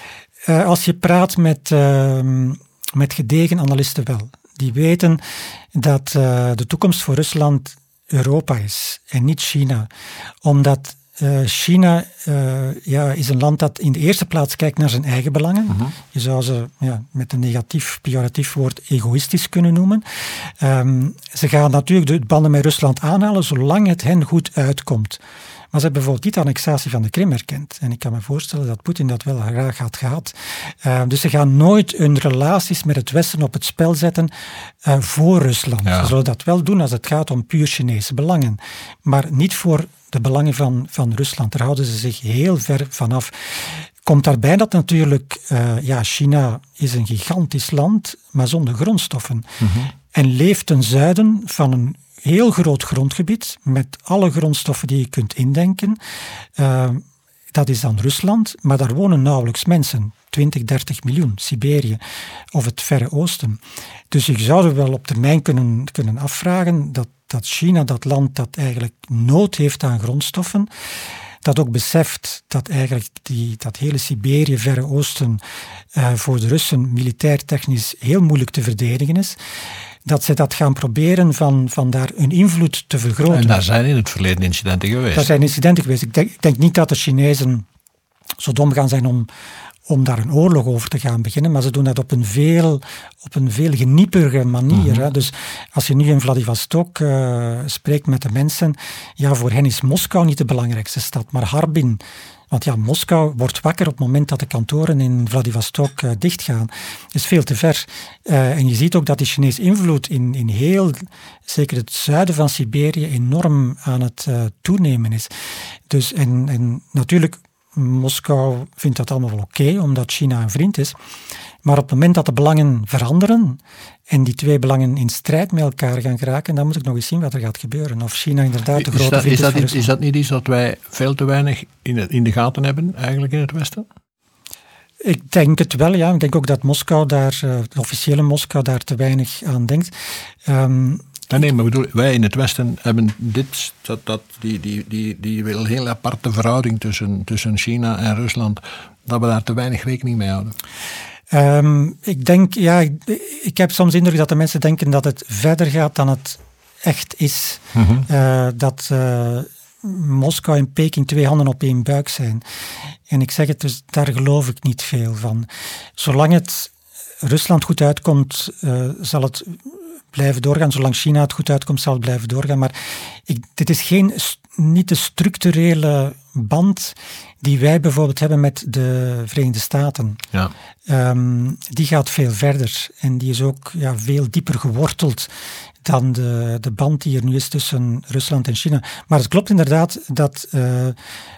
Uh, als je praat met, uh, met gedegen analisten wel. Die weten dat uh, de toekomst voor Rusland Europa is en niet China. Omdat uh, China uh, ja, is een land dat in de eerste plaats kijkt naar zijn eigen belangen. Mhm. Je zou ze ja, met een negatief, pejoratief woord egoïstisch kunnen noemen. Um, ze gaan natuurlijk de banden met Rusland aanhalen zolang het hen goed uitkomt. Maar ze hebben bijvoorbeeld niet de annexatie van de Krim erkend. En ik kan me voorstellen dat Poetin dat wel graag had gehad. Uh, dus ze gaan nooit hun relaties met het Westen op het spel zetten uh, voor Rusland. Ze zullen dat wel doen als het gaat om puur Chinese belangen. Maar niet voor de belangen van, van Rusland. Daar houden ze zich heel ver vanaf. Komt daarbij dat natuurlijk, uh, ja, China is een gigantisch land, maar zonder grondstoffen. Mhm. En leeft ten zuiden van een heel groot grondgebied met alle grondstoffen die je kunt indenken. Uh, dat is dan Rusland, maar daar wonen nauwelijks mensen. 20, 30 miljoen, Siberië of het Verre Oosten. Dus je zou er wel op termijn kunnen, kunnen afvragen dat, dat China, dat land dat eigenlijk nood heeft aan grondstoffen, dat ook beseft dat eigenlijk die, dat hele Siberië, Verre Oosten uh, voor de Russen militair technisch heel moeilijk te verdedigen is dat ze dat gaan proberen van, van daar hun invloed te vergroten. En daar zijn in het verleden incidenten geweest. Daar zijn incidenten geweest. Ik denk, ik denk niet dat de Chinezen zo dom gaan zijn om, om daar een oorlog over te gaan beginnen, maar ze doen dat op een veel, op een veel genieperige manier. Mhm. hè. Dus als je nu in Vladivostok uh, spreekt met de mensen, ja, voor hen is Moskou niet de belangrijkste stad, maar Harbin. Want ja, Moskou wordt wakker op het moment dat de kantoren in Vladivostok uh, dichtgaan. Dat is veel te ver. Uh, en je ziet ook dat die Chinese invloed in, in heel, zeker het zuiden van Siberië, enorm aan het toenemen is. Dus en, en natuurlijk Moskou vindt dat allemaal wel oké, omdat China een vriend is. Maar op het moment dat de belangen veranderen en die twee belangen in strijd met elkaar gaan geraken, dan moet ik nog eens zien wat er gaat gebeuren. Of China inderdaad de grote is vriend is. Dat, is dat niet iets dat wij veel te weinig in, in de gaten hebben, eigenlijk in het Westen? Ik denk het wel, ja. Ik denk ook dat Moskou daar, uh, de officiële Moskou daar te weinig aan denkt. Um, Nee, nee, maar bedoel, wij in het Westen hebben dit, dat, dat, die, die, die, die heel aparte verhouding tussen, tussen China en Rusland, dat we daar te weinig rekening mee houden. Um, ik denk, ja, ik, ik, heb soms indruk dat de mensen denken dat het verder gaat dan het echt is. Mm -hmm. uh, dat uh, Moskou en Peking twee handen op één buik zijn. En ik zeg het, dus daar geloof ik niet veel van. Zolang het Rusland goed uitkomt, uh, zal het blijven doorgaan. Zolang China het goed uitkomt, zal het blijven doorgaan. Maar ik, dit is geen, niet de structurele band die wij bijvoorbeeld hebben met de Verenigde Staten. Ja. Um, die gaat veel verder en die is ook ja, veel dieper geworteld dan de, de band die er nu is tussen Rusland en China. Maar het klopt inderdaad dat uh,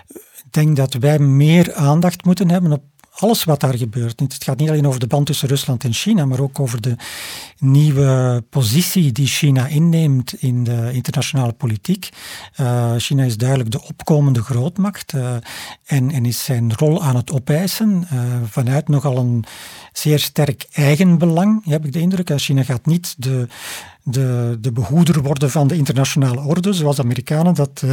ik denk dat wij meer aandacht moeten hebben op alles wat daar gebeurt. Het gaat niet alleen over de band tussen Rusland en China, maar ook over de nieuwe positie die China inneemt in de internationale politiek. Uh, China is duidelijk de opkomende grootmacht uh, en, en, is zijn rol aan het opeisen uh, vanuit nogal een zeer sterk eigenbelang, heb ik de indruk. China gaat niet de, de, de behoeder worden van de internationale orde, zoals de Amerikanen dat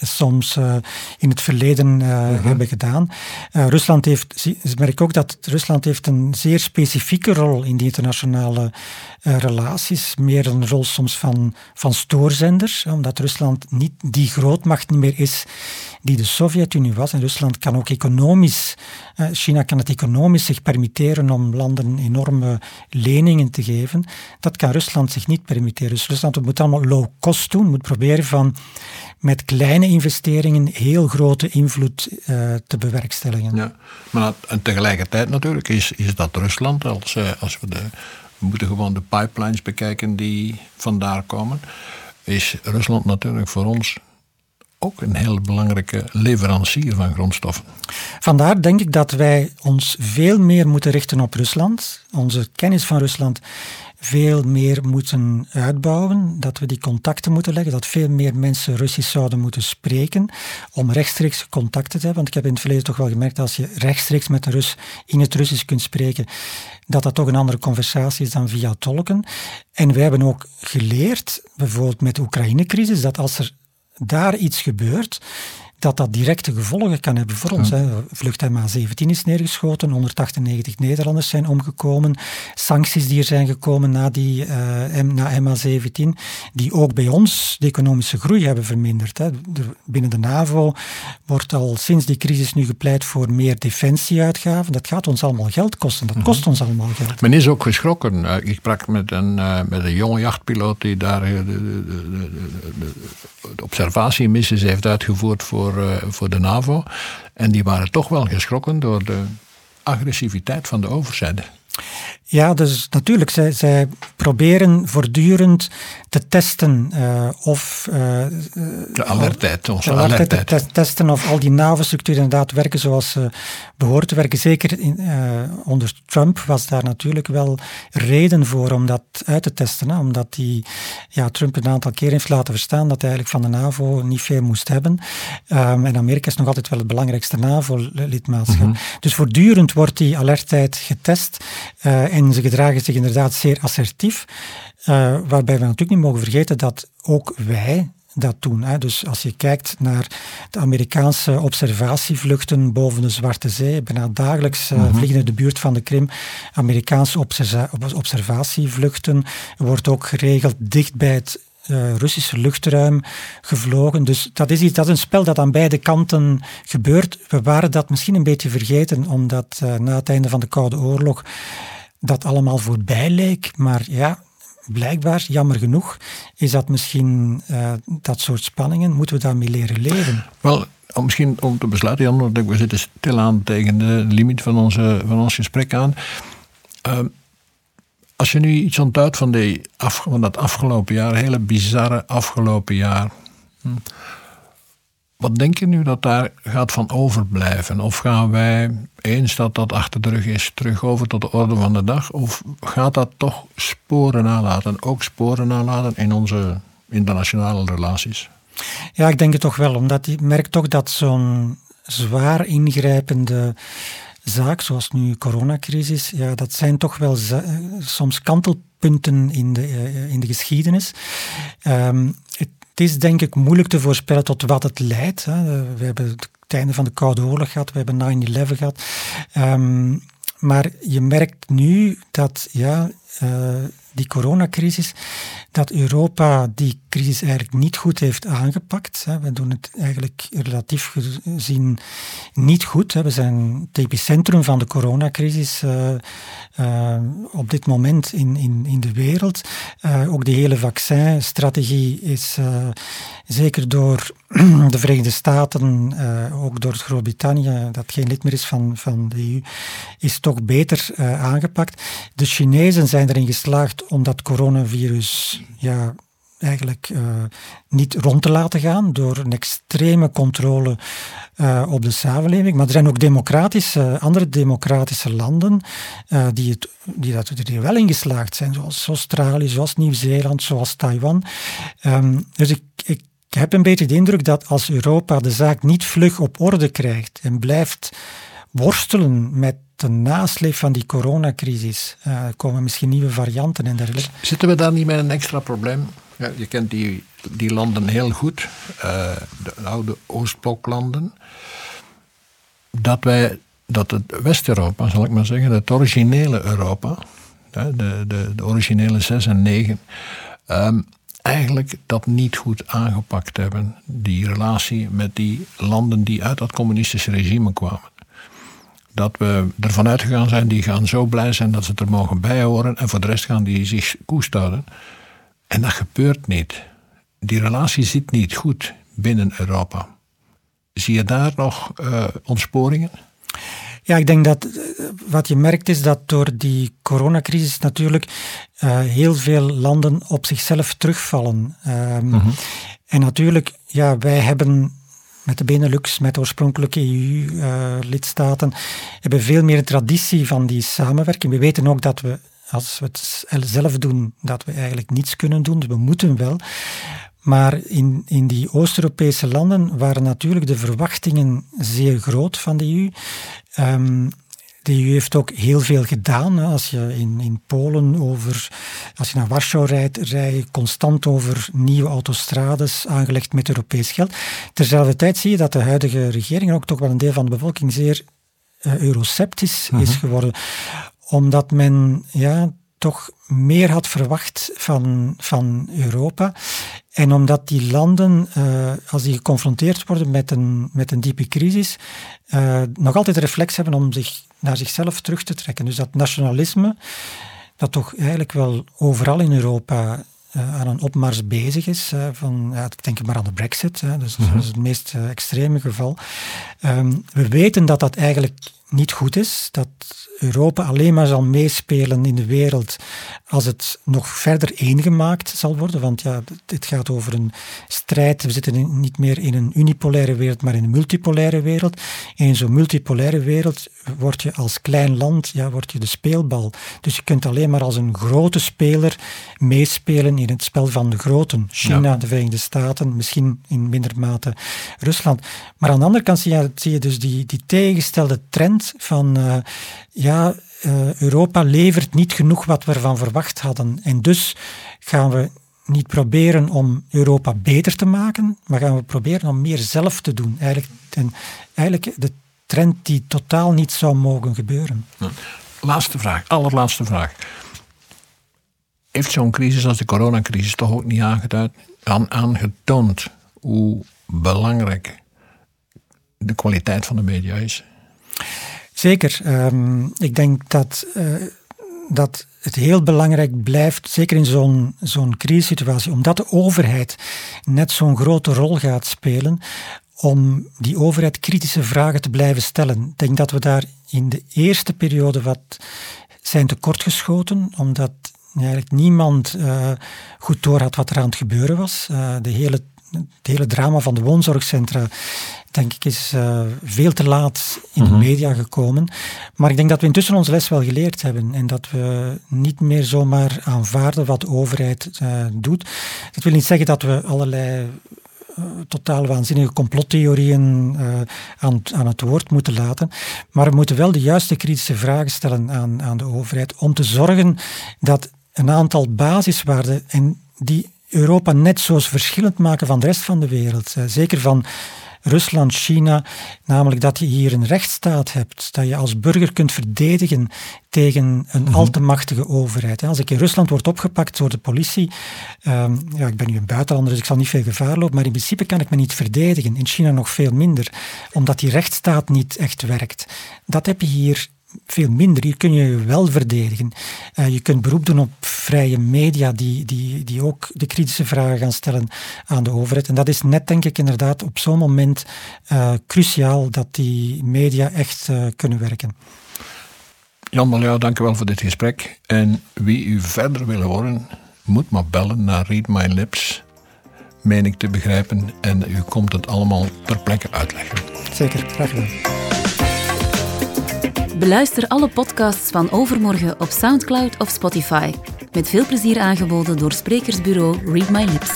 soms uh, in het verleden uh, hebben gedaan. Uh, Rusland heeft, ik merk ook dat Rusland heeft een zeer specifieke rol in die internationale relaties, meer een rol soms van, van stoorzender, omdat Rusland niet die grootmacht meer is die de Sovjet-Unie was. En Rusland kan ook economisch, China kan het economisch zich permitteren om landen enorme leningen te geven. Dat kan Rusland zich niet permitteren. Dus Rusland moet allemaal low cost doen, moet proberen van met kleine investeringen heel grote invloed uh, te bewerkstelligen. Ja, maar en tegelijkertijd natuurlijk is, is dat Rusland, als, uh, als we de, we moeten gewoon de pipelines bekijken die vandaar komen, is Rusland natuurlijk voor ons ook een heel belangrijke leverancier van grondstoffen. Vandaar denk ik dat wij ons veel meer moeten richten op Rusland. Onze kennis van Rusland veel meer moeten uitbouwen, dat we die contacten moeten leggen, dat veel meer mensen Russisch zouden moeten spreken om rechtstreeks contacten te hebben. Want ik heb in het verleden toch wel gemerkt dat als je rechtstreeks met een Rus in het Russisch kunt spreken, dat dat toch een andere conversatie is dan via tolken. En wij hebben ook geleerd, bijvoorbeeld met de Oekraïne-crisis, dat als er daar iets gebeurt, dat dat directe gevolgen kan hebben voor ons. Hè. Vlucht MH17 is neergeschoten, 198 Nederlanders zijn omgekomen. Sancties die er zijn gekomen na, die, uh, na MH17, die ook bij ons de economische groei hebben verminderd. Hè. binnen de NAVO wordt al sinds die crisis nu gepleit voor meer defensieuitgaven. Dat gaat ons allemaal geld kosten. Dat kost mhm. ons allemaal geld. Men is ook geschrokken. Eh, ik sprak met een, uh, met een jonge jachtpiloot die daar de, de, de, de observatiemissies heeft uitgevoerd voor voor, eh, voor de NAVO. En die waren toch wel geschrokken door de agressiviteit van de overzijde. Ja, dus natuurlijk, zij, zij proberen voortdurend te testen uh, of... Uh, de alertheid, onze de alertheid. Te testen of al die NAVO-structuren inderdaad werken zoals ze behoren te werken. Zeker in, uh, onder Trump was daar natuurlijk wel reden voor om dat uit te testen. Hè? Omdat die, ja, Trump een aantal keer heeft laten verstaan dat hij eigenlijk van de NAVO niet veel moest hebben. Um, en Amerika is nog altijd wel het belangrijkste NAVO-lidmaatschap. Mhm. Dus voortdurend wordt die alertheid getest. en ze gedragen zich inderdaad zeer assertief. Uh, waarbij we natuurlijk niet mogen vergeten dat ook wij dat doen. Hè. Dus als je kijkt naar de Amerikaanse observatievluchten boven de Zwarte Zee, bijna dagelijks uh, vliegen in de buurt van de Krim Amerikaanse observatievluchten, wordt ook geregeld dicht bij het uh, Russische luchtruim gevlogen. Dus dat is, iets, dat is een spel dat aan beide kanten gebeurt. We waren dat misschien een beetje vergeten, omdat uh, na het einde van de Koude Oorlog dat allemaal voorbij leek. Maar ja, blijkbaar, jammer genoeg, is dat misschien uh, dat soort spanningen, moeten we daarmee leren leven. Wel, misschien om te besluiten, Jan, want we zitten stilaan tegen de limiet van, onze, van ons gesprek aan. Uh, als je nu iets ontduidt van, die af, van dat afgelopen jaar, hele bizarre afgelopen jaar. Hm, wat denk je nu dat daar gaat van overblijven? Of gaan wij, eens dat dat achter de rug is, terug over tot de orde van de dag? Of gaat dat toch sporen nalaten? Ook sporen nalaten in onze internationale relaties? Ja, ik denk het toch wel, omdat ik merk toch dat zo'n zwaar ingrijpende zaak, zoals nu coronacrisis, ja, dat zijn toch wel soms kantelpunten in de, eh, in de geschiedenis. Um, het is denk ik moeilijk te voorspellen tot wat het leidt. Hè. We hebben het einde van de Koude Oorlog gehad, we hebben 9-11 gehad. Um, maar je merkt nu dat ja, die coronacrisis, dat Europa die crisis eigenlijk niet goed heeft aangepakt. We doen het eigenlijk relatief gezien niet goed. We zijn het epicentrum van de coronacrisis uh, uh, op dit moment in, in, in de wereld. Uh, ook de hele vaccinstrategie is zeker door de Verenigde Staten, ook door Groot-Brittannië, dat geen lid meer is van, van de EU, is toch beter aangepakt. De Chinezen zijn erin geslaagd om dat coronavirus ja, eigenlijk uh, niet rond te laten gaan door een extreme controle uh, op de samenleving. Maar er zijn ook democratische, andere democratische landen uh, die, het, die dat, er wel in geslaagd zijn, zoals Australië, zoals Nieuw-Zeeland, zoals Taiwan. Um, dus ik, ik heb een beetje de indruk dat als Europa de zaak niet vlug op orde krijgt en blijft worstelen met de nasleep van die coronacrisis uh, komen misschien nieuwe varianten en dergelijke. Zitten we daar niet met een extra probleem? Ja, je kent die, die landen heel goed, uh, de oude Oostbloklanden. Dat wij, dat het West-Europa, zal ik maar zeggen, het originele Europa, de, de, de originele 6 en 9, um, eigenlijk dat niet goed aangepakt hebben. Die relatie met die landen die uit dat communistische regime kwamen dat we ervan uitgegaan zijn, die gaan zo blij zijn dat ze er mogen bij horen. En voor de rest gaan die zich koest houden. En dat gebeurt niet. Die relatie zit niet goed binnen Europa. Zie je daar nog uh, ontsporingen? Ja, ik denk dat eh, wat je merkt is dat door die coronacrisis natuurlijk uh, heel veel landen op zichzelf terugvallen. Um, mm -hmm. En natuurlijk, ja, wij hebben met de Benelux, met oorspronkelijke EU-lidstaten, hebben veel meer traditie van die samenwerking. We weten ook dat we, als we het zelf doen, dat we eigenlijk niets kunnen doen. We moeten wel. Maar in, in die Oost-Europese landen waren natuurlijk de verwachtingen zeer groot van de EU. Um, de EU heeft ook heel veel gedaan. Als je in, in Polen over, als je naar Warschau rijdt, rij je constant over nieuwe autostrades aangelegd met Europees geld. Terzelfde tijd zie je dat de huidige regering, ook toch wel een deel van de bevolking, zeer uh, euroceptisch is mhm. geworden. Omdat men ja, toch meer had verwacht van, van Europa. En omdat die landen, uh, als die geconfronteerd worden met een, met een diepe crisis, uh, nog altijd de reflex hebben om zich naar zichzelf terug te trekken. Dus dat nationalisme, dat toch eigenlijk wel overal in Europa uh, aan een opmars bezig is. Uh, van, ja, ik denk maar aan de brexit, hè, dus dat is mhm. het meest uh, extreme geval. Um, we weten dat dat eigenlijk niet goed is, dat Europa alleen maar zal meespelen in de wereld als het nog verder eengemaakt zal worden. Want ja, het gaat over een strijd. We zitten niet meer in een unipolaire wereld, maar in een multipolaire wereld. En in zo'n multipolaire wereld word je als klein land ja, word je de speelbal. Dus je kunt alleen maar als een grote speler meespelen in het spel van de groten. China, de Verenigde Staten, misschien in minder mate Rusland. Maar aan de andere kant zie je, zie je dus die, die tegengestelde trend van uh, ja, uh, Europa levert niet genoeg wat we ervan verwacht hadden. En dus gaan we niet proberen om Europa beter te maken, maar gaan we proberen om meer zelf te doen. Eigenlijk, en, eigenlijk de trend die totaal niet zou mogen gebeuren. Laatste vraag, allerlaatste vraag. Heeft zo'n crisis als de coronacrisis toch ook niet aangeduid, aan, aangetoond hoe belangrijk de kwaliteit van de media is? Zeker. Um, ik denk dat, uh, dat het heel belangrijk blijft, zeker in zo'n zo'n crisissituatie, omdat de overheid net zo'n grote rol gaat spelen, om die overheid kritische vragen te blijven stellen. Ik denk dat we daar in de eerste periode wat zijn tekortgeschoten, omdat eigenlijk niemand uh, goed door had wat er aan het gebeuren was. Uh, de hele het hele drama van de woonzorgcentra, denk ik, is uh, veel te laat in de mhm. media gekomen. Maar ik denk dat we intussen onze les wel geleerd hebben en dat we niet meer zomaar aanvaarden wat de overheid uh, doet. Dat wil niet zeggen dat we allerlei uh, totaal waanzinnige complottheorieën aan, aan, het woord moeten laten. Maar we moeten wel de juiste kritische vragen stellen aan, aan de overheid om te zorgen dat een aantal basiswaarden en die Europa net zo verschillend maken van de rest van de wereld. Zeker van Rusland, China, namelijk dat je hier een rechtsstaat hebt, dat je als burger kunt verdedigen tegen een mm al te machtige overheid. Als ik in Rusland word opgepakt door de politie, um, ja, ik ben nu een buitenlander, dus ik zal niet veel gevaar lopen, maar in principe kan ik me niet verdedigen. In China nog veel minder, omdat die rechtsstaat niet echt werkt. Dat heb je hier veel minder. Hier kun je je wel verdedigen. Uh, je kunt beroep doen op vrije media die, die, die ook de kritische vragen gaan stellen aan de overheid. En dat is net, denk ik, inderdaad op zo'n moment uh, cruciaal dat die media echt uh, kunnen werken. Jan Maljou, dank u wel voor dit gesprek. En wie u verder wil horen, moet maar bellen naar Read My Lips, meen ik te begrijpen. En u komt het allemaal ter plekke uitleggen. Zeker, graag gedaan. Beluister alle podcasts van Overmorgen op Soundcloud of Spotify. Met veel plezier aangeboden door sprekersbureau Read My Lips.